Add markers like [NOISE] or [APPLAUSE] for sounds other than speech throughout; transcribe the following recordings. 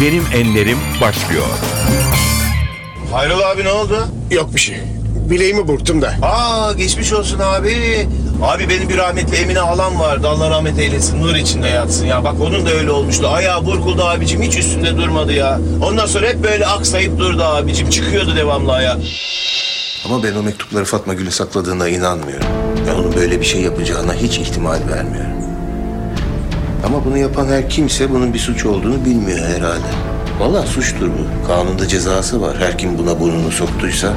Benim Enlerim başlıyor. Hayrol abi ne oldu? Yok bir şey. Bileğimi burktum da. Aa geçmiş olsun abi. Abi benim bir rahmetli Emine halam vardı. Allah rahmet eylesin. Nur içinde yatsın ya. Bak onun da öyle olmuştu. Ayağı burkuldu abicim. Hiç üstünde durmadı ya. Ondan sonra hep böyle aksayıp durdu abicim. Çıkıyordu devamlı ayağa. Ama ben o mektupları Fatma Gül'e sakladığına inanmıyorum. Ben onun böyle bir şey yapacağına hiç ihtimal vermiyorum. Ama bunu yapan her kimse bunun bir suç olduğunu bilmiyor herhalde. Vallahi suçtur bu. Kanunda cezası var. Her kim buna burnunu soktuysa.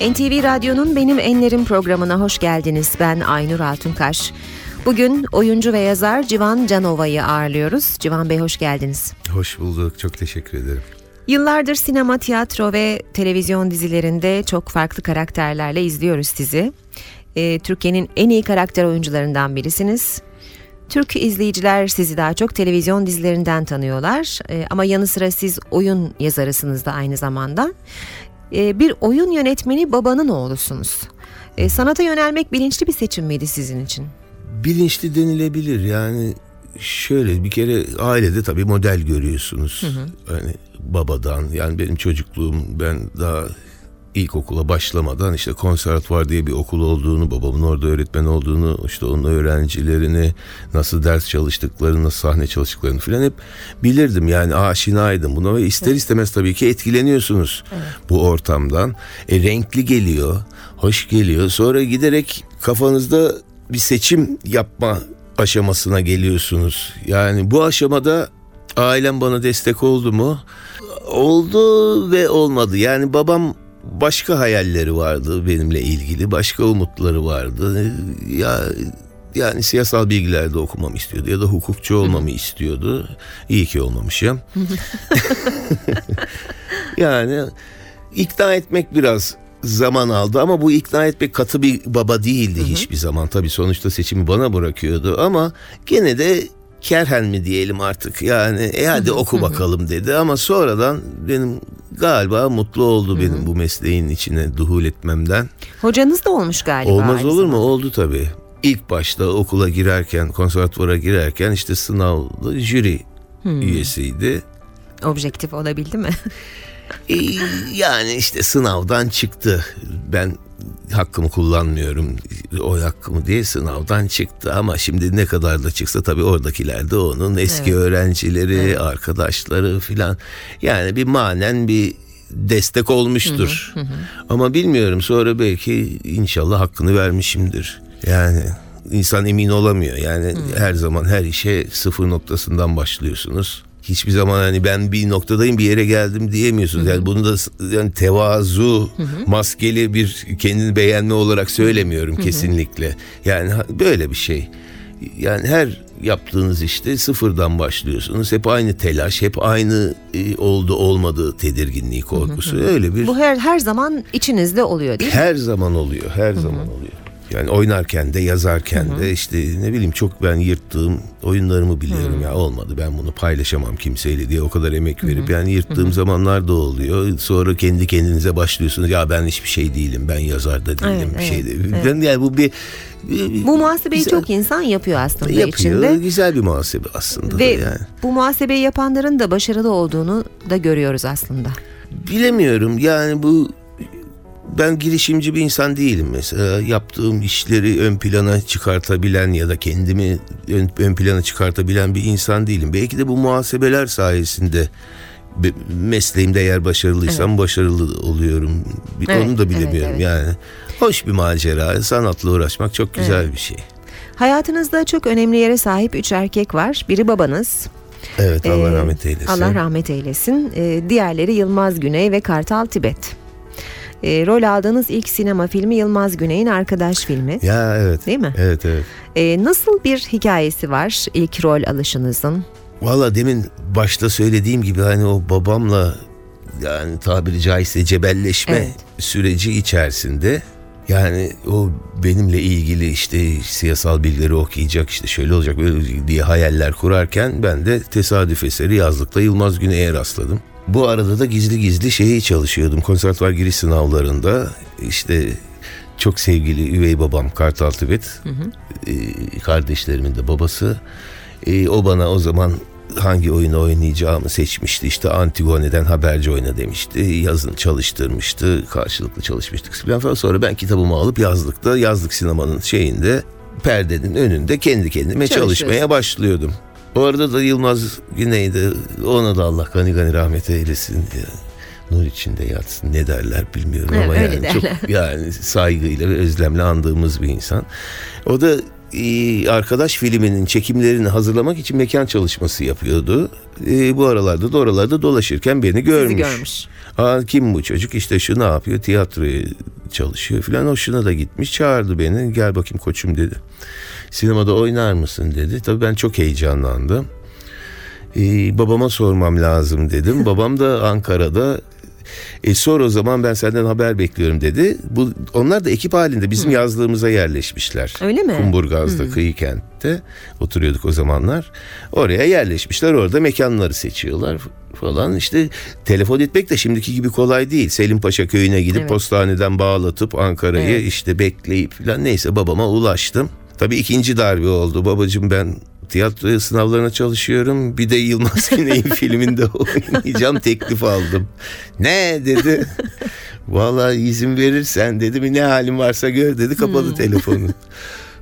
NTV Radyo'nun Benim Enlerim programına hoş geldiniz. Ben Aynur Altunkaş. Bugün oyuncu ve yazar Civan Canova'yı ağırlıyoruz. Civan Bey hoş geldiniz. Hoş bulduk. Çok teşekkür ederim. Yıllardır sinema, tiyatro ve televizyon dizilerinde çok farklı karakterlerle izliyoruz sizi. Ee, Türkiye'nin en iyi karakter oyuncularından birisiniz. Türk izleyiciler sizi daha çok televizyon dizilerinden tanıyorlar. Ee, ama yanı sıra siz oyun yazarısınız da aynı zamanda. Ee, bir oyun yönetmeni babanın oğlusunuz. Ee, sanata yönelmek bilinçli bir seçim miydi sizin için? Bilinçli denilebilir. Yani şöyle bir kere ailede tabii model görüyorsunuz. Hani babadan yani benim çocukluğum ben daha ilkokula başlamadan işte konservatuvar diye bir okul olduğunu, babamın orada öğretmen olduğunu, işte onun öğrencilerini nasıl ders çalıştıklarını, nasıl sahne çalıştıklarını falan hep bilirdim. Yani aşinaydım buna ve ister istemez tabii ki etkileniyorsunuz bu ortamdan. E, renkli geliyor, hoş geliyor. Sonra giderek kafanızda bir seçim yapma aşamasına geliyorsunuz. Yani bu aşamada ailem bana destek oldu mu? Oldu ve olmadı. Yani babam başka hayalleri vardı benimle ilgili. Başka umutları vardı. Ya yani siyasal bilgilerde okumamı istiyordu ya da hukukçu olmamı istiyordu. İyi ki olmamışım. [LAUGHS] yani ikna etmek biraz zaman aldı ama bu ikna etmek katı bir baba değildi hiçbir zaman. Tabii sonuçta seçimi bana bırakıyordu ama gene de kerhen mi diyelim artık yani e hadi oku bakalım dedi ama sonradan benim galiba mutlu oldu benim bu mesleğin içine duhul etmemden. Hocanız da olmuş galiba. Olmaz olur mu? Oldu tabii. İlk başta okula girerken, konservatuvara girerken işte sınavda jüri üyesiydi. Objektif olabildi mi? [LAUGHS] E, yani işte sınavdan çıktı. Ben hakkımı kullanmıyorum. O hakkımı diye sınavdan çıktı ama şimdi ne kadar da çıksa tabii oradakiler de onun eski öğrencileri, arkadaşları filan. Yani bir manen bir destek olmuştur. Ama bilmiyorum sonra belki inşallah hakkını vermişimdir. Yani insan emin olamıyor. Yani her zaman her işe sıfır noktasından başlıyorsunuz. Hiçbir zaman hani ben bir noktadayım bir yere geldim diyemiyorsunuz. Yani bunu da yani tevazu, maskeli bir kendini beğenme olarak söylemiyorum kesinlikle. Yani böyle bir şey. Yani her yaptığınız işte sıfırdan başlıyorsunuz. Hep aynı telaş, hep aynı e, oldu olmadığı tedirginliği, korkusu. Öyle bir Bu her her zaman içinizde oluyor değil mi? her zaman oluyor, her zaman oluyor. Yani oynarken de yazarken de işte ne bileyim çok ben yırttığım oyunlarımı biliyorum ya olmadı ben bunu paylaşamam kimseyle diye o kadar emek verip yani yırttığım zamanlar da oluyor. Sonra kendi kendinize başlıyorsunuz ya ben hiçbir şey değilim ben yazar da değilim Evet, bir şey evet, de. Ben yani bu bir, Bu muhasebeyi güzel- çok insan yapıyor aslında yapıyor. içinde. Güzel bir muhasebe aslında Ve yani. bu muhasebeyi yapanların da başarılı olduğunu da görüyoruz aslında. Bilemiyorum yani bu ben girişimci bir insan değilim mesela. Yaptığım işleri ön plana çıkartabilen ya da kendimi ön, ön plana çıkartabilen bir insan değilim. Belki de bu muhasebeler sayesinde mesleğimde eğer başarılıysam başarılı oluyorum. Evet, Onu da evet, bilemiyorum evet. yani. Hoş bir macera. Sanatla uğraşmak çok güzel bir şey. Hayatınızda çok önemli yere sahip üç erkek var. Biri babanız. Evet Allah Ee, rahmet eylesin. Allah rahmet eylesin. Ee, diğerleri Yılmaz Güney ve Kartal Tibet. Ee, rol aldığınız ilk sinema filmi Yılmaz Güney'in Arkadaş filmi. Ya evet. Değil mi? Evet evet. Ee, nasıl bir hikayesi var ilk rol alışınızın? Valla demin başta söylediğim gibi hani o babamla yani tabiri caizse cebelleşme Evet. süreci içerisinde yani o benimle ilgili işte siyasal bilgileri okuyacak işte şöyle olacak böyle diye hayaller kurarken ben de tesadüf eseri yazlıkta Yılmaz Güney'e rastladım. Bu arada da gizli gizli şeyi çalışıyordum konservatuvar giriş sınavlarında işte çok sevgili üvey babam Kartal Tibet e, kardeşlerimin de babası E, o bana o zaman hangi oyunu oynayacağımı seçmişti. İşte Antigone'den haberci oyna demişti. Yazın çalıştırmıştı. Karşılıklı çalışmıştık falan. Sonra ben kitabımı alıp yazlıkta yazlık sinemanın şeyinde perdenin önünde kendi kendime çalışmaya başlıyordum. O arada da Yılmaz Güney'de ona da Allah gani gani rahmet eylesin. Ya. Nur içinde yatsın ne derler bilmiyorum Evet, ama yani derler. çok yani saygıyla ve özlemle andığımız bir insan. O da e, arkadaş filminin çekimlerini hazırlamak için mekan çalışması yapıyordu. E, bu aralarda da oralarda dolaşırken beni görmüş. Sizi görmüş. Aa, kim bu çocuk işte şu ne yapıyor tiyatroya çalışıyor filan hoşuna da gitmiş çağırdı beni gel bakayım koçum dedi. Sinemada oynar mısın dedi. Tabii ben çok heyecanlandım. Ee, babama sormam lazım dedim. [LAUGHS] Babam da Ankara'da e sor o zaman ben senden haber bekliyorum dedi. Bu onlar da ekip halinde bizim yazlığımıza yerleşmişler. Öyle mi? Kumburgaz'da kıyı kentte oturuyorduk o zamanlar. Oraya yerleşmişler. Orada mekanları seçiyorlar falan. İşte telefon etmek de şimdiki gibi kolay değil. Selim Paşa köyüne gidip Evet. postaneden bağlatıp Ankara'yı Evet. işte bekleyip falan neyse babama ulaştım. Tabii ikinci darbe oldu. Babacığım ben tiyatro sınavlarına çalışıyorum. Bir de Yılmaz [LAUGHS] Güney'in filminde oynayacağım teklif aldım. Ne dedi. [LAUGHS] Vallahi izin verirsen dedi ne halin varsa gör dedi kapadı telefonu.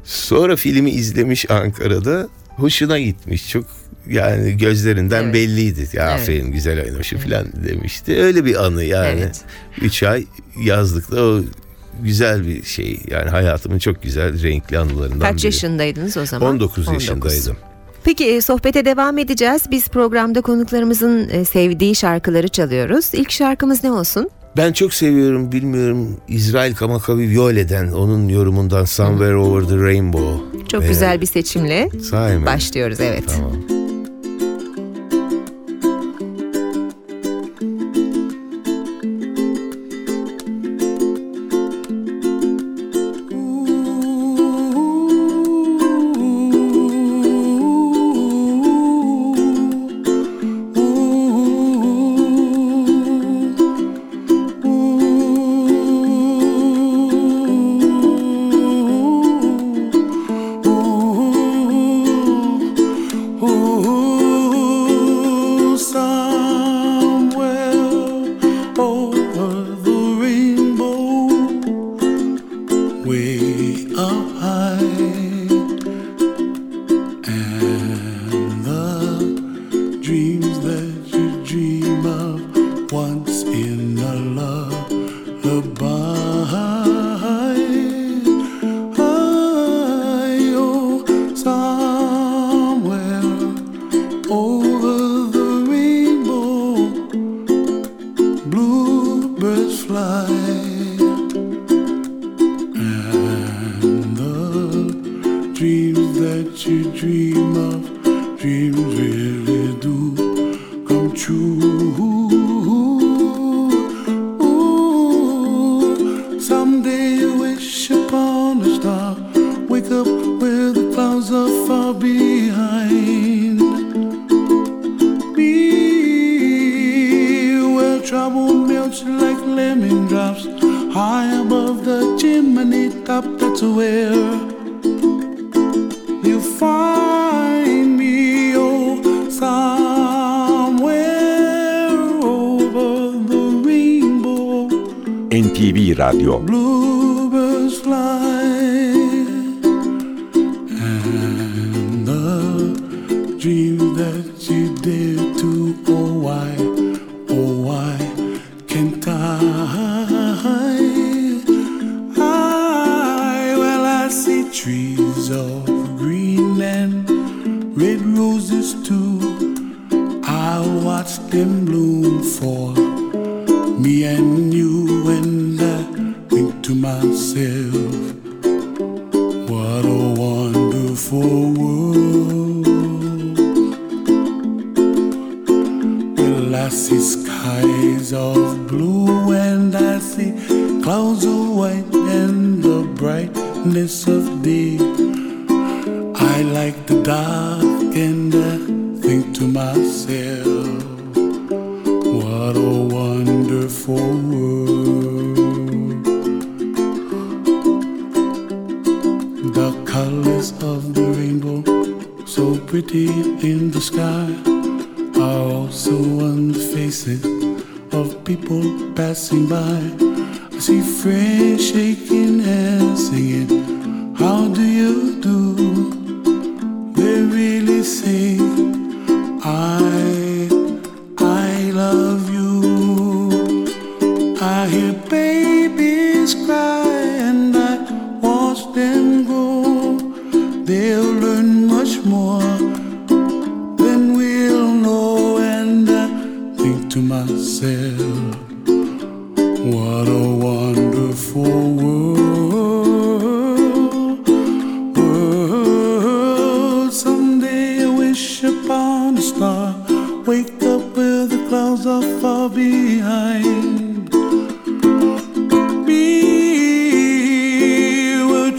Sonra filmi izlemiş Ankara'da. Hoşuna gitmiş çok yani gözlerinden Evet. belliydi. Ya Evet. aferin güzel oynamışsın falan demişti. Öyle bir anı yani. Evet. Üç ay yazlıkta o güzel bir şey. Yani hayatımın çok güzel renkli anılarından Kaç biri. yaşındaydınız o zaman? 19 yaşındaydım. Peki e, sohbete devam edeceğiz. Biz programda konuklarımızın e, sevdiği şarkıları çalıyoruz. İlk şarkımız ne olsun? Ben çok seviyorum bilmiyorum İsrail Kamakavi Viole'den onun yorumundan Somewhere Over the Rainbow. Çok Ee, güzel bir seçimle Sahi mi? başlıyoruz evet. Tamam. Brightness of day. I like the dark and I think to myself, what a wonderful world. The colors of the rainbow, so pretty in the sky are also on the faces of people passing by. I see friends shaking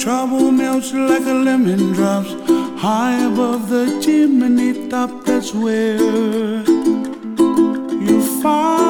trouble melts like a lemon drops high above the chimney top. That's where you find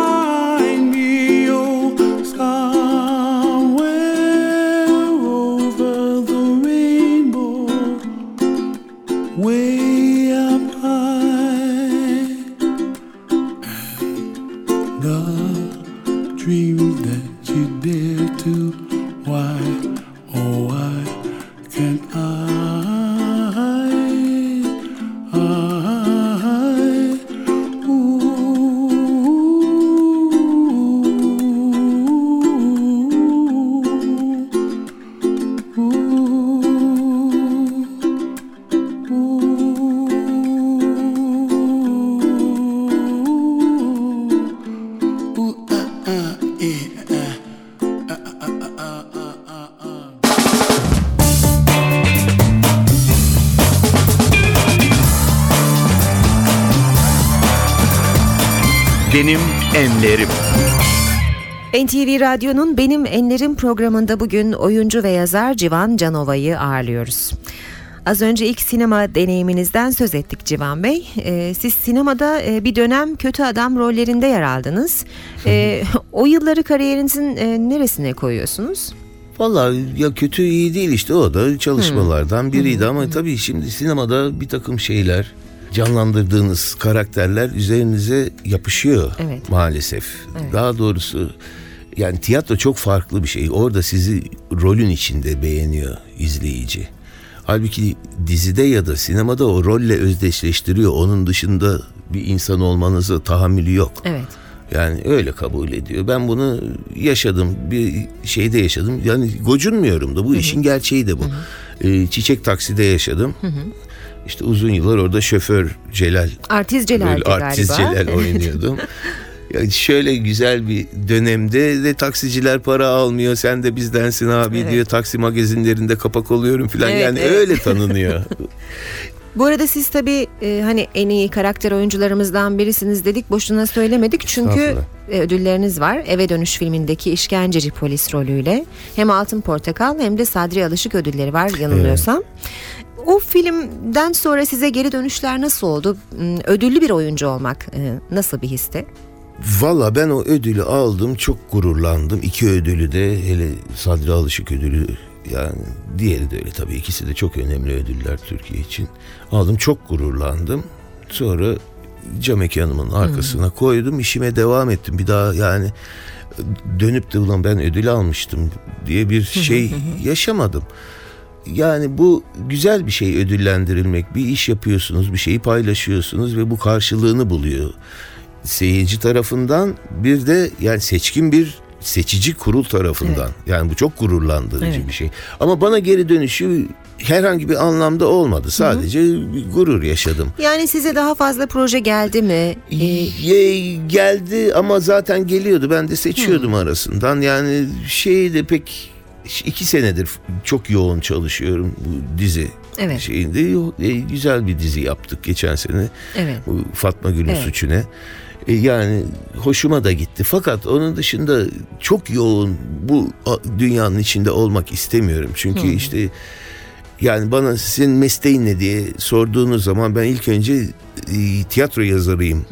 NTV Radyo'nun Benim Enlerim programında bugün oyuncu ve yazar Civan Canova'yı ağırlıyoruz. Az önce ilk sinema deneyiminizden söz ettik Civan Bey. Ee, siz sinemada e, bir dönem kötü adam rollerinde yer aldınız. Ee, o yılları kariyerinizin e, neresine koyuyorsunuz? Vallahi ya kötü iyi değil işte o da çalışmalardan biriydi ama tabii şimdi sinemada bir takım şeyler canlandırdığınız karakterler üzerinize yapışıyor Evet. maalesef. Daha doğrusu yani tiyatro çok farklı bir şey. Orada sizi rolün içinde beğeniyor izleyici. Halbuki dizide ya da sinemada o rolle özdeşleştiriyor. Onun dışında bir insan olmanıza tahammülü yok. Evet. Yani öyle kabul ediyor. Ben bunu yaşadım. Bir şeyde yaşadım. Yani gocunmuyorum da bu işin gerçeği de bu. Ee, Çiçek Taksi'de yaşadım. İşte uzun yıllar orada şoför Celal Artist Celal'di böyle artist galiba. Celal [LAUGHS] oynuyordum. Yani şöyle güzel bir dönemde de taksiciler para almıyor. Sen de bizdensin abi Evet. diyor. Taksi magazinlerinde kapak oluyorum falan. Evet, yani evet. öyle tanınıyor. [LAUGHS] Bu arada siz tabii e, hani en iyi karakter oyuncularımızdan birisiniz dedik. Boşuna söylemedik çünkü e, ödülleriniz var. Eve Dönüş filmindeki işkenceci polis rolüyle. Hem Altın Portakal hem de Sadri Alışık ödülleri var yanılmıyorsam. O filmden sonra size geri dönüşler nasıl oldu? Hmm, Ödüllü bir oyuncu olmak e, nasıl bir histi? Valla ben o ödülü aldım çok gururlandım. İki ödülü de hele Sadri Alışık ödülü yani diğeri de öyle tabii ikisi de çok önemli ödüller Türkiye için. Aldım çok gururlandım. Sonra cam mekanımın arkasına koydum işime devam ettim. Bir daha yani dönüp de ulan ben ödül almıştım diye bir şey yaşamadım. Yani bu güzel bir şey ödüllendirilmek. Bir iş yapıyorsunuz, bir şeyi paylaşıyorsunuz ve bu karşılığını buluyor. Seyirci tarafından bir de yani seçkin bir seçici kurul tarafından. Yani bu çok gururlandırıcı Evet. bir şey. Ama bana geri dönüşü herhangi bir anlamda olmadı. Sadece bir gurur yaşadım. Yani size daha fazla proje geldi mi? E, Ye- geldi ama zaten geliyordu. Ben de seçiyordum arasından. Yani şey de pek iki senedir çok yoğun çalışıyorum bu dizi Evet. şeyinde. E, güzel bir dizi yaptık geçen sene. evet. Bu Fatma Gül'ün Evet. suçu ne? E, yani hoşuma da gitti. Fakat onun dışında çok yoğun bu dünyanın içinde olmak istemiyorum. Çünkü işte yani bana senin mesleğin ne diye sorduğunuz zaman ben ilk önce e, tiyatro yazarıyım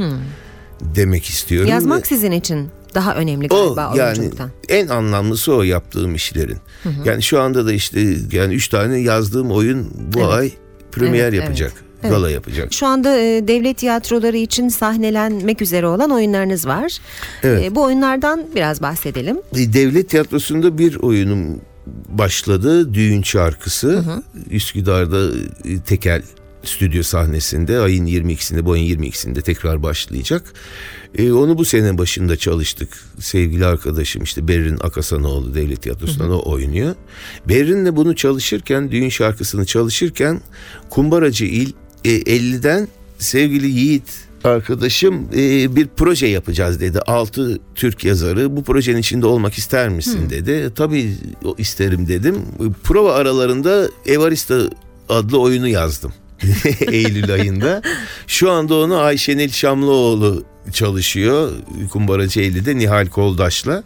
demek istiyorum. Yazmak Ve- sizin için daha önemli o galiba yani oyunculuktan. en anlamlısı o yaptığım işlerin. Yani şu anda da işte yani üç tane yazdığım oyun bu Evet. ay premier Evet, yapacak. Gala yapacak. Şu anda e, devlet tiyatroları için sahnelenmek üzere olan oyunlarınız var. Evet. E, bu oyunlardan biraz bahsedelim. E, Devlet tiyatrosunda bir oyunum başladı. Düğün şarkısı. Üsküdar'da e, tekel stüdyo sahnesinde ayın 22'sinde bu ayın 22'sinde tekrar başlayacak. E, onu bu sene başında çalıştık. Sevgili arkadaşım işte Berrin Akasanoğlu Devlet Tiyatrosu'ndan o oynuyor. Berrin'le bunu çalışırken düğün şarkısını çalışırken Kumbaracı İl e, 50'den sevgili Yiğit arkadaşım e, bir proje yapacağız dedi. Altı Türk yazarı bu projenin içinde olmak ister misin dedi. E, Tabii isterim dedim. Prova aralarında Evarista adlı oyunu yazdım. [LAUGHS] Eylül ayında. Şu anda onu Ayşenil Şamlıoğlu çalışıyor. Kumbaracı 50'de Nihal Koldaş'la.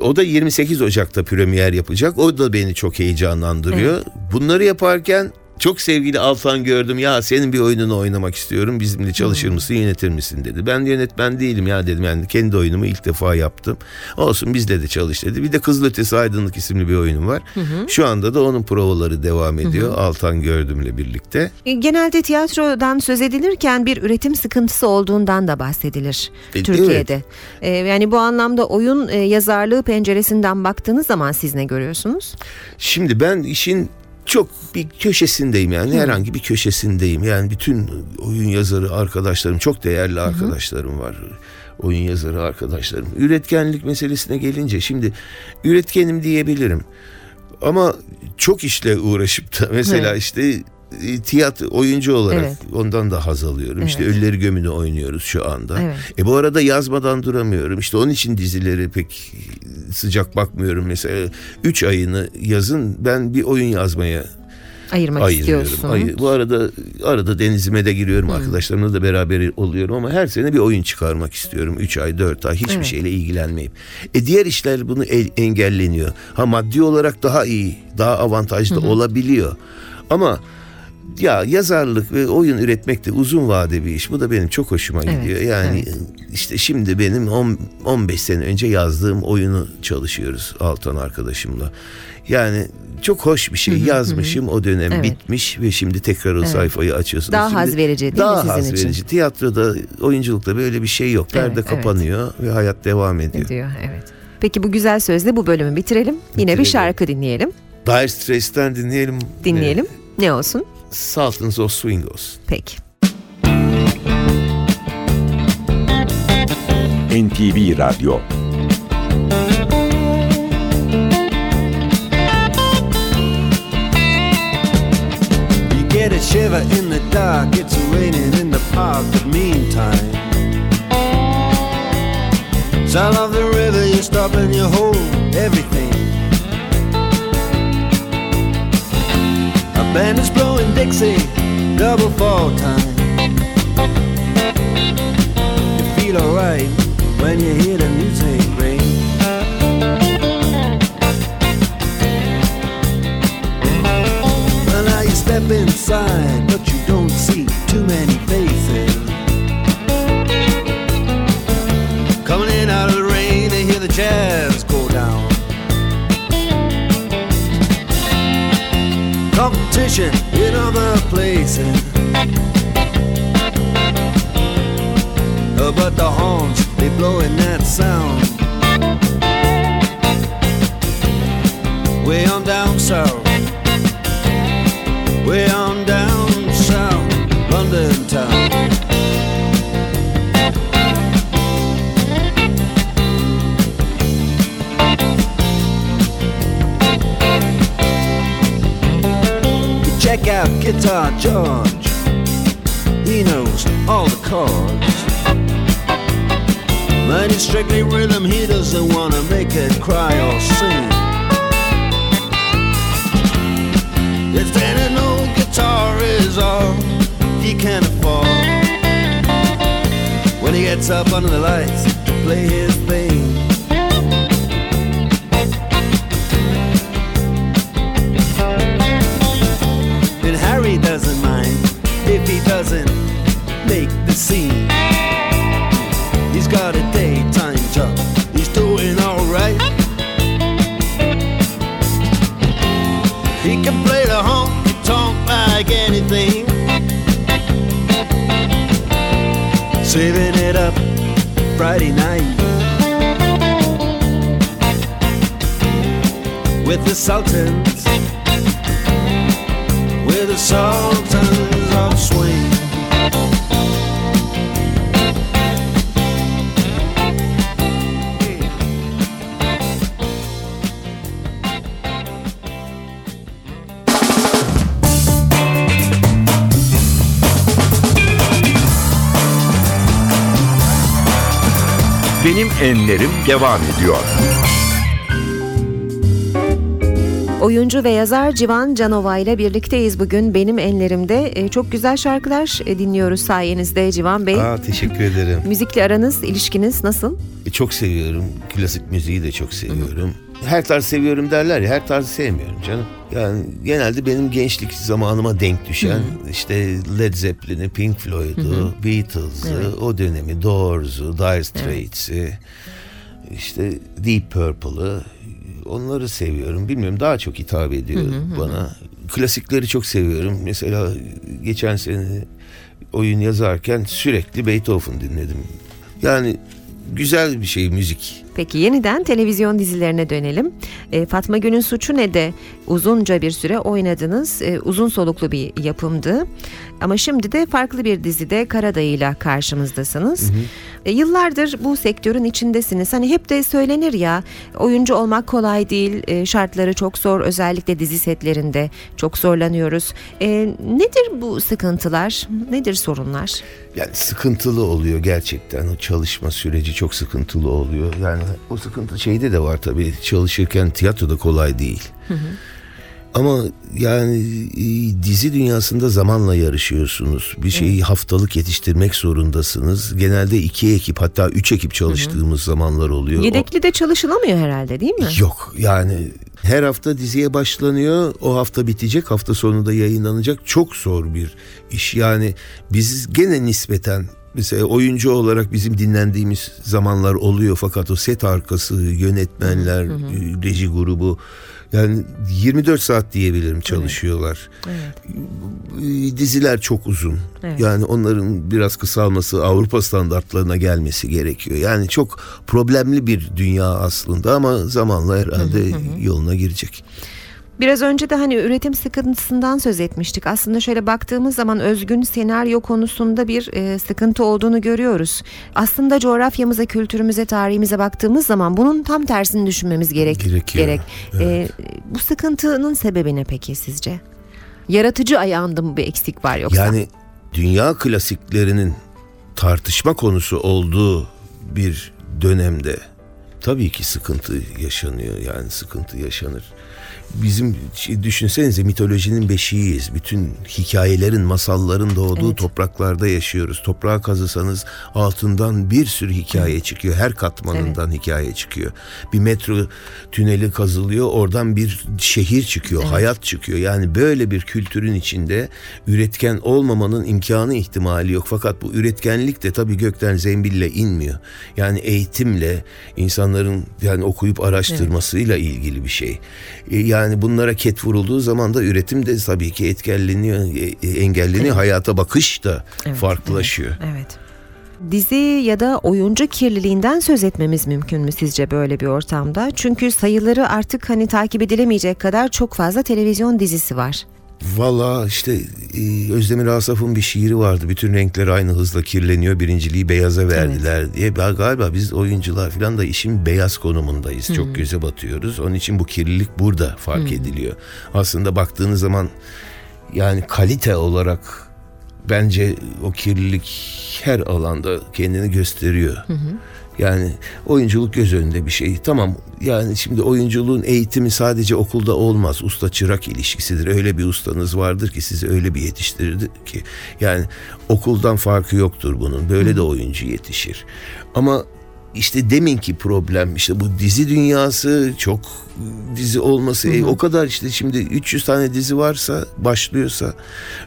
O da 28 Ocak'ta premier yapacak. O da beni çok heyecanlandırıyor. Bunları yaparken çok sevgili Altan gördüm. Ya senin bir oyununu oynamak istiyorum. Bizimle çalışır mısın, yönetir misin dedi. Ben yönetmen değilim ya dedim. Yani kendi oyunumu ilk defa yaptım. Olsun bizle de çalış dedi. Bir de Kızıl Ötesi Aydınlık isimli bir oyunum var. Şu anda da onun provaları devam ediyor. Altan gördümle birlikte. E, Genelde tiyatrodan söz edilirken bir üretim sıkıntısı olduğundan da bahsedilir E, Türkiye'de. E, yani bu anlamda oyun e, yazarlığı penceresinden baktığınız zaman siz ne görüyorsunuz? Şimdi ben işin çok bir köşesindeyim yani herhangi bir köşesindeyim. Yani bütün oyun yazarı arkadaşlarım çok değerli arkadaşlarım var. Oyun yazarı arkadaşlarım. Üretkenlik meselesine gelince şimdi üretkenim diyebilirim. Ama çok işle uğraşıp da mesela Evet. işte tiyatro oyuncu olarak Evet. ondan da haz alıyorum. İşte Evet. Ölüleri Gömü'nü oynuyoruz şu anda. Evet. E bu arada yazmadan duramıyorum. İşte onun için dizileri pek sıcak bakmıyorum. Mesela 3 ayını yazın ben bir oyun yazmaya Ayırmak ayırıyorum. istiyorsun. Ay- bu arada arada denizime de giriyorum. Arkadaşlarımla da beraber oluyorum ama her sene bir oyun çıkarmak istiyorum. 3 ay 4 ay hiçbir Evet. şeyle ilgilenmeyip. E diğer işler bunu el- engelleniyor. Ha maddi olarak daha iyi, daha avantajlı olabiliyor. Ama ya yazarlık ve oyun üretmek de uzun vade bir iş. Bu da benim çok hoşuma Evet, gidiyor. Yani evet. işte şimdi benim on- 15 sene önce yazdığım oyunu çalışıyoruz Altan arkadaşımla. Yani çok hoş bir şey. Yazmışım o dönem Evet. bitmiş ve şimdi tekrar o sayfayı açıyorsunuz. Daha Şimdi haz verici değil mi daha sizin haz için? verici. Tiyatroda, oyunculukta böyle bir şey yok. Evet, Perde evet. kapanıyor ve hayat devam ediyor. Diyor, evet. Peki bu güzel sözle bu bölümü bitirelim. Yine bir Bitirelim. şarkı dinleyelim. Dire Straits'ten dinleyelim. Dinleyelim. Ne olsun? Ee, Sultans of Swing olsun. Peki. NTV Radyo You get a shiver in the dark, it's raining in the park, but meantime. Sound of the river, you stop and you hold everything. Band is blowing Dixie, double fall time. You feel alright when you hear the music ring. Well, now you step inside, but you don't see too many faces. Competition in other places. But the horns, they blowing that sound. Guitar George. He knows all the chords. But it's strictly rhythm, he doesn't wanna make it cry or sing. If then an old guitar is all he can afford When he gets up under the lights to play his thing doesn't make the scene. He's got a daytime job, he's doing alright. He can play the honky tonk like anything. saving it up Friday night. With the Sultans, with the Sultans of Swing. Benim Enlerim devam ediyor. Oyuncu ve yazar Civan Canova ile birlikteyiz bugün. Benim enlerimde e, çok güzel şarkılar e, dinliyoruz sayenizde Civan Bey. Aa, teşekkür ederim. Müzikle aranız, ilişkiniz nasıl? E, Çok seviyorum. Klasik müziği de çok seviyorum. Her tarz seviyorum derler ya her tarzı sevmiyorum canım. Yani genelde benim gençlik zamanıma denk düşen işte Led Zeppelin'i, Pink Floyd'u, Beatles'ı, o dönemi Doors'u, Dire Straits'i, işte Deep Purple'ı onları seviyorum. Bilmiyorum daha çok hitap ediyor bana. Klasikleri çok seviyorum. Mesela geçen sene oyun yazarken sürekli Beethoven dinledim. Yani güzel bir şey müzik. Peki yeniden televizyon dizilerine dönelim. E, Fatma Gül'ün Suçu Ne de uzunca bir süre oynadınız. E, uzun soluklu bir yapımdı. Ama şimdi de farklı bir dizide Karadayı'yla karşımızdasınız. E, yıllardır bu sektörün içindesiniz. Hani hep de söylenir ya oyuncu olmak kolay değil. E, şartları çok zor özellikle dizi setlerinde çok zorlanıyoruz. E, nedir bu sıkıntılar? Nedir sorunlar? Yani sıkıntılı oluyor gerçekten. O çalışma süreci çok sıkıntılı oluyor. Yani o sıkıntı şeyde de var tabii. Çalışırken tiyatroda kolay değil. Ama yani e, dizi dünyasında zamanla yarışıyorsunuz. Bir şeyi haftalık yetiştirmek zorundasınız. Genelde iki ekip hatta üç ekip çalıştığımız zamanlar oluyor. O- Yedekli de çalışılamıyor herhalde değil mi? Yok yani her hafta diziye başlanıyor. O hafta bitecek. Hafta sonunda yayınlanacak. Çok zor bir iş. Yani biz gene nispeten mesela oyuncu olarak bizim dinlendiğimiz zamanlar oluyor fakat o set arkası yönetmenler, reji grubu yani 24 saat diyebilirim çalışıyorlar. Ee, Diziler çok uzun. Evet. Yani onların biraz kısalması Avrupa standartlarına gelmesi gerekiyor. Yani çok problemli bir dünya aslında ama zamanla herhalde yoluna girecek. Biraz önce de hani üretim sıkıntısından söz etmiştik. Aslında şöyle baktığımız zaman özgün senaryo konusunda bir e, sıkıntı olduğunu görüyoruz. Aslında coğrafyamıza, kültürümüze, tarihimize baktığımız zaman bunun tam tersini düşünmemiz gerek. Gerekiyor, Gerek. E, bu sıkıntının sebebi ne peki sizce? Yaratıcı ayağında mı bir eksik var yoksa? Yani dünya klasiklerinin tartışma konusu olduğu bir dönemde tabii ki sıkıntı yaşanıyor. Yani sıkıntı yaşanır. Bizim düşünsenize mitolojinin beşiğiyiz. Bütün hikayelerin, masalların doğduğu Evet. topraklarda yaşıyoruz. Toprağa kazısanız altından bir sürü hikaye çıkıyor. Her katmanından hikaye çıkıyor. Bir metro tüneli kazılıyor. Oradan bir şehir çıkıyor, hayat çıkıyor. Yani böyle bir kültürün içinde üretken olmamanın imkanı ihtimali yok. Fakat bu üretkenlik de tabii gökten zembille inmiyor. Yani eğitimle insanların yani okuyup araştırmasıyla ilgili bir şey. E, Yani bunlara ket vurulduğu zaman da üretim de tabii ki etkelleniyor, e, e, engelleniyor. Hayata bakış da Evet, farklılaşıyor. Evet. Dizi ya da oyuncu kirliliğinden söz etmemiz mümkün mü sizce böyle bir ortamda? Çünkü sayıları artık hani takip edilemeyecek kadar çok fazla televizyon dizisi var. Valla işte e, Özdemir Asaf'ın bir şiiri vardı. Bütün renkler aynı hızla kirleniyor. Birinciliği beyaza verdiler diye. Ben galiba biz oyuncular falan da işin beyaz konumundayız. Çok göze batıyoruz. Onun için bu kirlilik burada fark ediliyor. Aslında baktığınız zaman yani kalite olarak bence o kirlilik her alanda kendini gösteriyor. Yani oyunculuk göz önünde bir şey. Tamam yani şimdi oyunculuğun eğitimi sadece okulda olmaz. Usta çırak ilişkisidir. Öyle bir ustanız vardır ki sizi öyle bir yetiştirirdi ki. Yani okuldan farkı yoktur bunun. Böyle de oyuncu yetişir. Ama işte deminki problem işte bu dizi dünyası çok dizi olması e, o kadar işte şimdi 300 tane dizi varsa başlıyorsa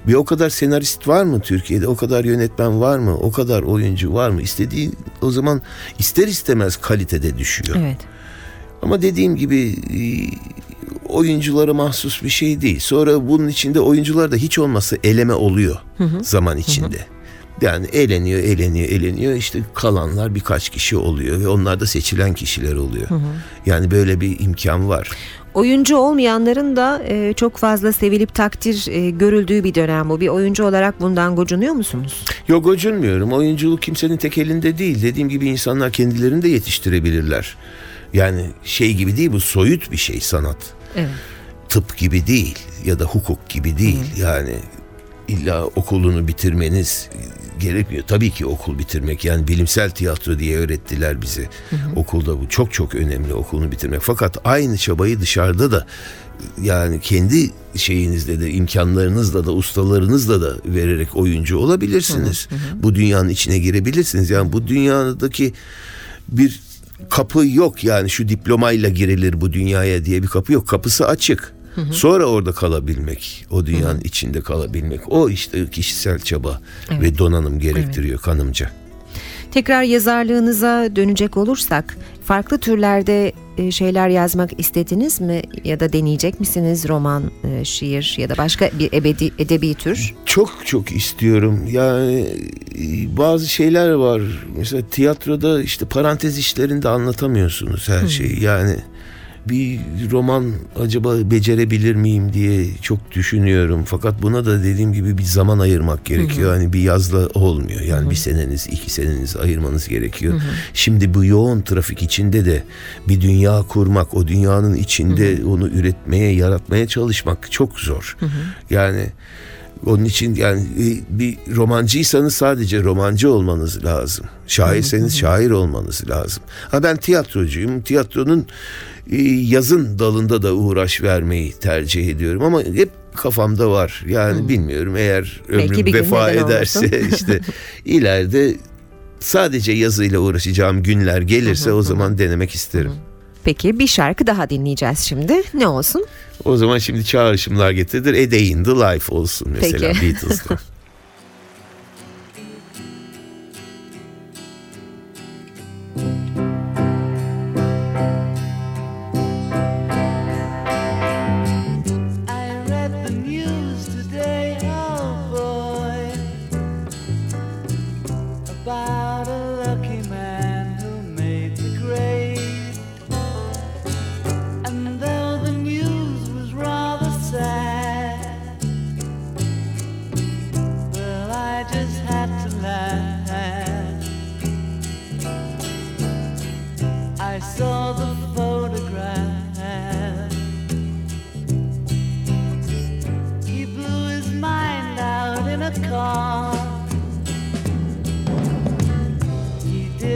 bir o kadar senarist var mı Türkiye'de o kadar yönetmen var mı o kadar oyuncu var mı istediği o zaman ister istemez kalitede düşüyor. Evet. Ama dediğim gibi e, oyunculara mahsus bir şey değil. Sonra bunun içinde oyuncular da hiç olmazsa eleme oluyor zaman içinde. Yani eleniyor, eleniyor, eleniyor. İşte kalanlar birkaç kişi oluyor ve onlar da seçilen kişiler oluyor. Yani böyle bir imkan var. Oyuncu olmayanların da e, çok fazla sevilip takdir e, görüldüğü bir dönem bu. Bir oyuncu olarak bundan gocunuyor musunuz? Yok gocunmuyorum. Oyunculuk kimsenin tek elinde değil. Dediğim gibi insanlar kendilerini de yetiştirebilirler. Yani şey gibi değil bu soyut bir şey sanat. Evet. Tıp gibi değil ya da hukuk gibi değil. Yani illa okulunu bitirmeniz gerekmiyor. Tabii ki okul bitirmek yani bilimsel tiyatro diye öğrettiler bize. Okulda bu çok çok önemli okulunu bitirmek. Fakat aynı çabayı dışarıda da yani kendi şeyinizde de imkanlarınızla da ustalarınızla da vererek oyuncu olabilirsiniz. Bu dünyanın içine girebilirsiniz. Yani bu dünyadaki bir kapı yok yani şu diplomayla girilir bu dünyaya diye bir kapı yok. Kapısı açık. Sonra orada kalabilmek, o dünyanın içinde kalabilmek. O işte kişisel çaba ve donanım gerektiriyor kanımca. Tekrar yazarlığınıza dönecek olursak farklı türlerde e, şeyler yazmak istediniz mi ya da deneyecek misiniz roman, e, şiir ya da başka bir ebedi, edebi tür? Çok çok istiyorum. Yani e, bazı şeyler var. Mesela tiyatroda işte parantez işlerinde anlatamıyorsunuz her şeyi. Yani bir roman acaba becerebilir miyim diye çok düşünüyorum. Fakat buna da dediğim gibi bir zaman ayırmak gerekiyor. Hani bir yazla olmuyor. Yani bir seneniz, iki seneniz ayırmanız gerekiyor. Şimdi bu yoğun trafik içinde de bir dünya kurmak, o dünyanın içinde onu üretmeye, yaratmaya çalışmak çok zor. Yani onun için yani e, bir romancıysanız sadece romancı olmanız lazım. Şairseniz şair olmanız lazım. Ha ben tiyatrocuyum. Tiyatronun e, yazın dalında da uğraş vermeyi tercih ediyorum ama hep kafamda var. Yani bilmiyorum eğer ömrüm vefa ederse [LAUGHS] işte ileride sadece yazıyla uğraşacağım günler gelirse o zaman denemek isterim. Peki bir şarkı daha dinleyeceğiz şimdi. Ne olsun? O zaman şimdi çağrışımlar getirdir. A Day in the Life olsun mesela Peki. Beatles'tan. [LAUGHS]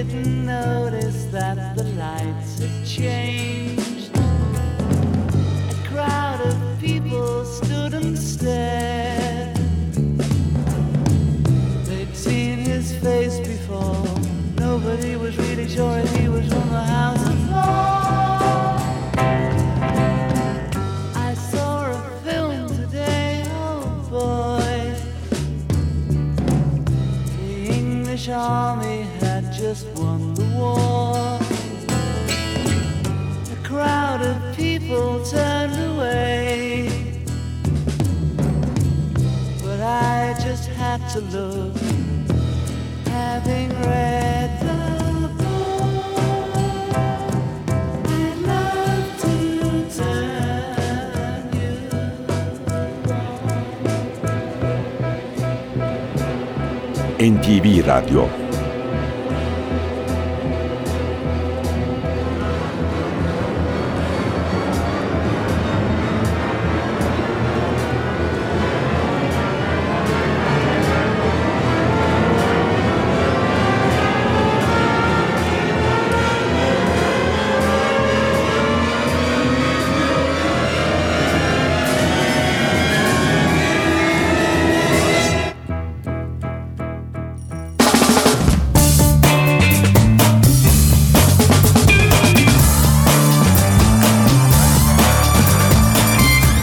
didn't notice that the lights had changed. A crowd of people stood and stared. They'd seen his face before. Nobody was really sure if he was from the House of. I saw a film today, oh boy. The English army just won the war. A crowd of people turned away. But I just had to look, having read the NTV Radyo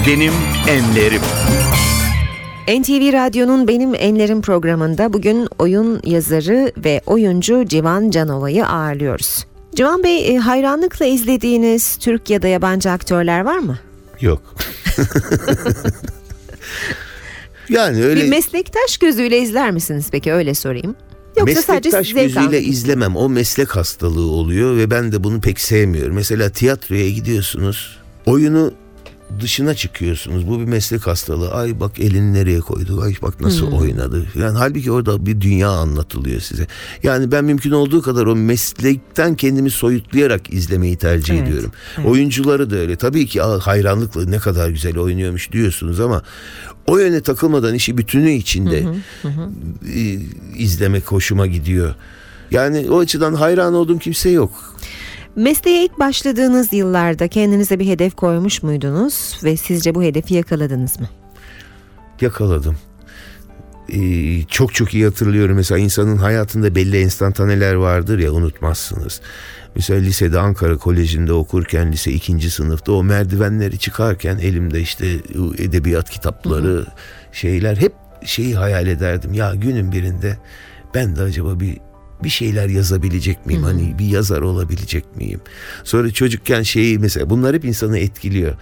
Benim Enlerim. NTV Radyo'nun Benim Enlerim programında bugün oyun yazarı ve oyuncu Civan Canova'yı ağırlıyoruz. Civan Bey e, hayranlıkla izlediğiniz Türk ya da yabancı aktörler var mı? Yok. [LAUGHS] Yani öyle Bir meslektaş gözüyle izler misiniz peki öyle sorayım? Yoksa sadece meslektaş zevk gözüyle almak- izlemem. O meslek hastalığı oluyor ve ben de bunu pek sevmiyorum. Mesela tiyatroya gidiyorsunuz. Oyunu dışına çıkıyorsunuz. Bu bir meslek hastalığı. Ay bak elini nereye koydu. Ay bak nasıl Hmm. oynadı. Yani halbuki orada bir dünya anlatılıyor size. Yani ben mümkün olduğu kadar o meslekten kendimi soyutlayarak izlemeyi tercih Evet, ediyorum. Oyuncuları da öyle. Tabii ki "Aa, hayranlıkla ne kadar güzel oynuyormuş diyorsunuz ama o yöne takılmadan işi bütünü içinde e, izlemek hoşuma gidiyor. Yani o açıdan hayran olduğum kimse yok. Mesleğe ilk başladığınız yıllarda kendinize bir hedef koymuş muydunuz ve sizce bu hedefi yakaladınız mı? Yakaladım. Ee, çok çok iyi hatırlıyorum mesela insanın hayatında belli enstantaneler vardır ya unutmazsınız. Mesela lisede Ankara Koleji'nde okurken lise ikinci sınıfta o merdivenleri çıkarken elimde işte edebiyat kitapları şeyler hep şeyi hayal ederdim. Ya günün birinde ben de acaba bir bir şeyler yazabilecek miyim? Hani bir yazar olabilecek miyim? Sonra çocukken şeyi mesela bunlar hep insanı etkiliyor.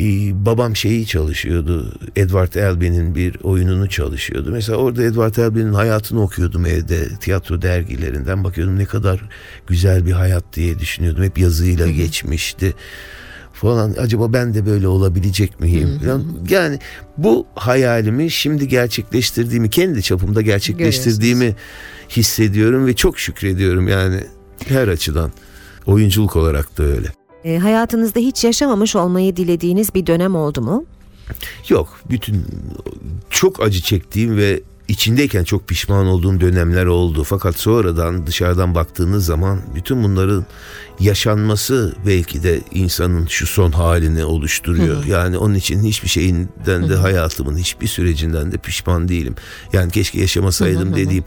Ee, babam şeyi çalışıyordu. Edward Albin'in bir oyununu çalışıyordu. Mesela orada Edward Albin'in hayatını okuyordum evde. Tiyatro dergilerinden bakıyordum ne kadar güzel bir hayat diye düşünüyordum. Hep yazıyla geçmişti falan. Acaba ben de böyle olabilecek miyim? falan. Yani bu hayalimi şimdi gerçekleştirdiğimi, kendi çapımda gerçekleştirdiğimi hissediyorum ve çok şükrediyorum yani her açıdan. Oyunculuk olarak da öyle. E, hayatınızda hiç yaşamamış olmayı dilediğiniz bir dönem oldu mu? Yok bütün çok acı çektiğim ve içindeyken çok pişman olduğum dönemler oldu. Fakat sonradan dışarıdan baktığınız zaman bütün bunların yaşanması belki de insanın şu son halini oluşturuyor. Yani onun için hiçbir şeyinden de hayatımın hiçbir sürecinden de pişman değilim. Yani keşke yaşamasaydım dediğim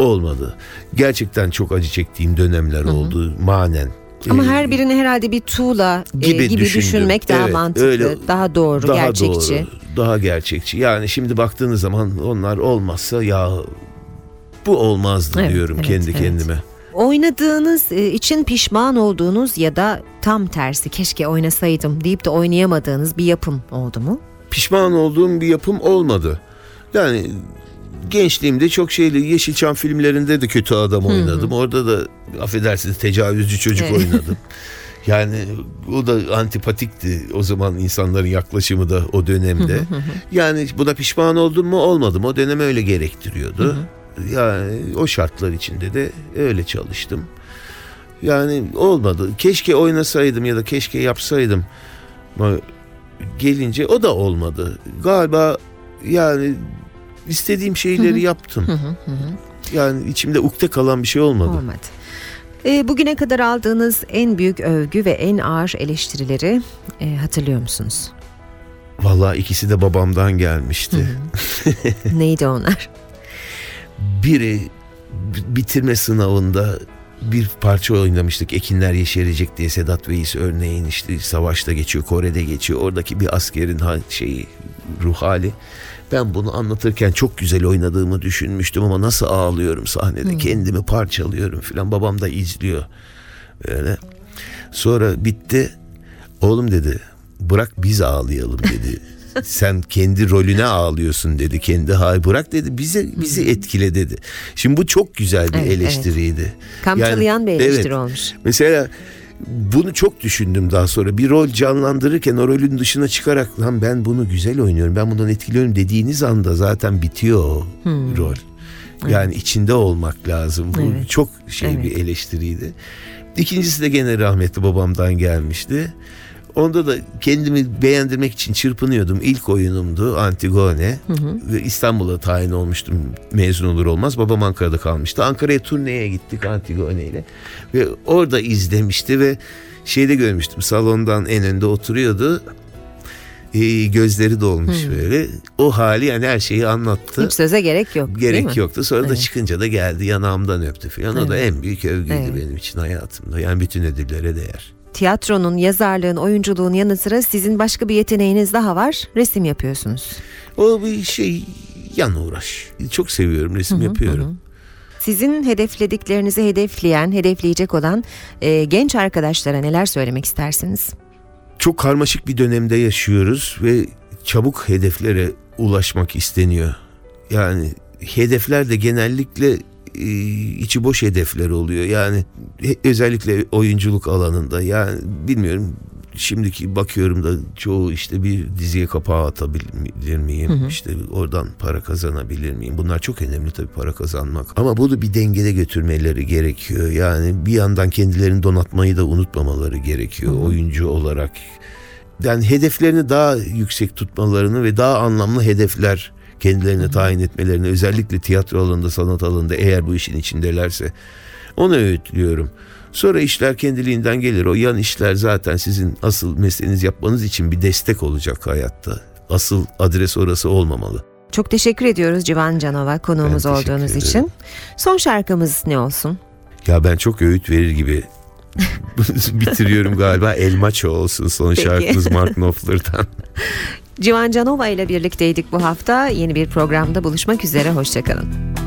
olmadı. Gerçekten çok acı çektiğim dönemler oldu manen. Ama Ee, her birini herhalde bir tuğla e, gibi, gibi düşündüm. düşünmek daha Evet, mantıklı, öyle- daha doğru, daha gerçekçi. doğru, daha gerçekçi. Yani şimdi baktığınız zaman onlar olmazsa ya bu olmazdı Evet, diyorum evet, kendi evet. kendime. Oynadığınız e, için pişman olduğunuz ya da tam tersi keşke oynasaydım deyip de oynayamadığınız bir yapım oldu mu? Pişman olduğum bir yapım olmadı. Yani gençliğimde çok şeyli Yeşilçam filmlerinde de kötü adam oynadım. Orada da affedersiniz tecavüzcü çocuk Evet. oynadım. Yani o da antipatikti o zaman insanların yaklaşımı da o dönemde. yani buna pişman oldum mu olmadım. O dönem öyle gerektiriyordu. Yani o şartlar içinde de öyle çalıştım. Yani olmadı. Keşke oynasaydım ya da keşke yapsaydım. Gelince o da olmadı. Galiba yani istediğim şeyleri yaptım. Yani içimde ukde kalan bir şey olmadı. Olmadı. E, bugüne kadar aldığınız en büyük övgü ve en ağır eleştirileri e, hatırlıyor musunuz? Vallahi ikisi de babamdan gelmişti. Neydi onlar? [LAUGHS] Biri bitirme sınavında bir parça oynamıştık. Ekinler yeşerecek diye Sedat Veys örneğin işte savaşta geçiyor, Kore'de geçiyor. Oradaki bir askerin ha- şeyi ruh hali. Ben bunu anlatırken çok güzel oynadığımı düşünmüştüm ama nasıl ağlıyorum sahnede. Kendimi parçalıyorum filan. Babam da izliyor. Böyle. Sonra bitti. Oğlum dedi bırak biz ağlayalım dedi. [LAUGHS] Sen kendi rolüne ağlıyorsun dedi. Kendi hay bırak dedi. Bize bizi etkile dedi. Şimdi bu çok güzel bir Evet, eleştiriydi. Kamçılayan bir Yani, eleştiri evet. olmuş. Mesela bunu çok düşündüm daha sonra. Bir rol canlandırırken o rolün dışına çıkarak lan ben bunu güzel oynuyorum. Ben bundan etkiliyorum dediğiniz anda zaten bitiyor o rol. Yani içinde olmak lazım. Bu Hmm. Evet. çok şey Evet. bir eleştiriydi. İkincisi de gene rahmetli babamdan gelmişti. Onda da kendimi beğendirmek için çırpınıyordum. İlk oyunumdu Antigone. Ve İstanbul'a tayin olmuştum mezun olur olmaz. Babam Ankara'da kalmıştı. Ankara'ya turneye gittik Antigone ile. Ve orada izlemişti ve şeyde görmüştüm. Salondan en önde oturuyordu. Ee, gözleri dolmuş böyle. O hali yani her şeyi anlattı. Hiç söze gerek yok. Gerek yoktu. Sonra da Evet. çıkınca da geldi yanağımdan öptü falan. O da Evet. en büyük övgüydü Evet. benim için hayatımda. Yani bütün ödüllere değer. Tiyatronun, yazarlığın, oyunculuğun yanı sıra sizin başka bir yeteneğiniz daha var. Resim yapıyorsunuz. O bir şey yan uğraş. Çok seviyorum resim yapıyorum. Sizin hedeflediklerinizi hedefleyen, hedefleyecek olan e, genç arkadaşlara neler söylemek istersiniz? Çok karmaşık bir dönemde yaşıyoruz ve çabuk hedeflere ulaşmak isteniyor. Yani hedefler de genellikle içi boş hedefler oluyor. Yani özellikle oyunculuk alanında yani bilmiyorum şimdiki bakıyorum da çoğu işte bir diziye kapağı atabilir miyim? İşte oradan para kazanabilir miyim? Bunlar çok önemli tabii para kazanmak. Ama bunu bir dengede götürmeleri gerekiyor. Yani bir yandan kendilerini donatmayı da unutmamaları gerekiyor oyuncu olarak. Yani hedeflerini daha yüksek tutmalarını ve daha anlamlı hedefler kendilerine tayin etmelerini özellikle tiyatro alanında sanat alanında eğer bu işin içindelerse onu öğütlüyorum. Sonra işler kendiliğinden gelir. O yan işler zaten sizin asıl mesleğiniz yapmanız için bir destek olacak hayatta. Asıl adres orası olmamalı. Çok teşekkür ediyoruz Civan Canova konuğumuz olduğunuz ederim. için. Son şarkımız ne olsun? Ya ben çok öğüt verir gibi [LAUGHS] bitiriyorum galiba. El Macho olsun son Peki. şarkımız Mark [LAUGHS] Knopfler'dan. Civan Canova ile birlikteydik bu hafta. Yeni bir programda buluşmak üzere. Hoşçakalın.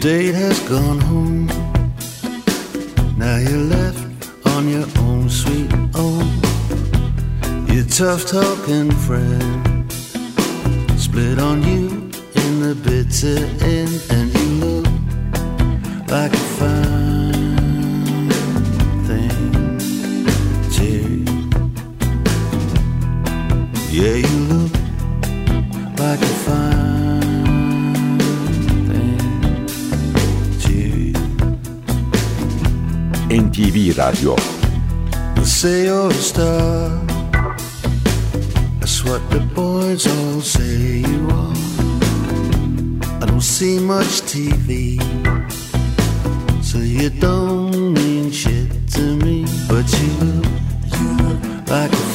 Date has gone home. Now you're left on your own sweet own. Your tough talking friend split on you in the bitter end, and you look like a fine thing. Jerry. Yeah, They say you're a star. That's what the boys all say you are. I don't see much TV, so you don't mean shit to me. But you look, you like a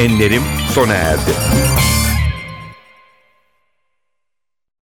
Enlerim sona erdi.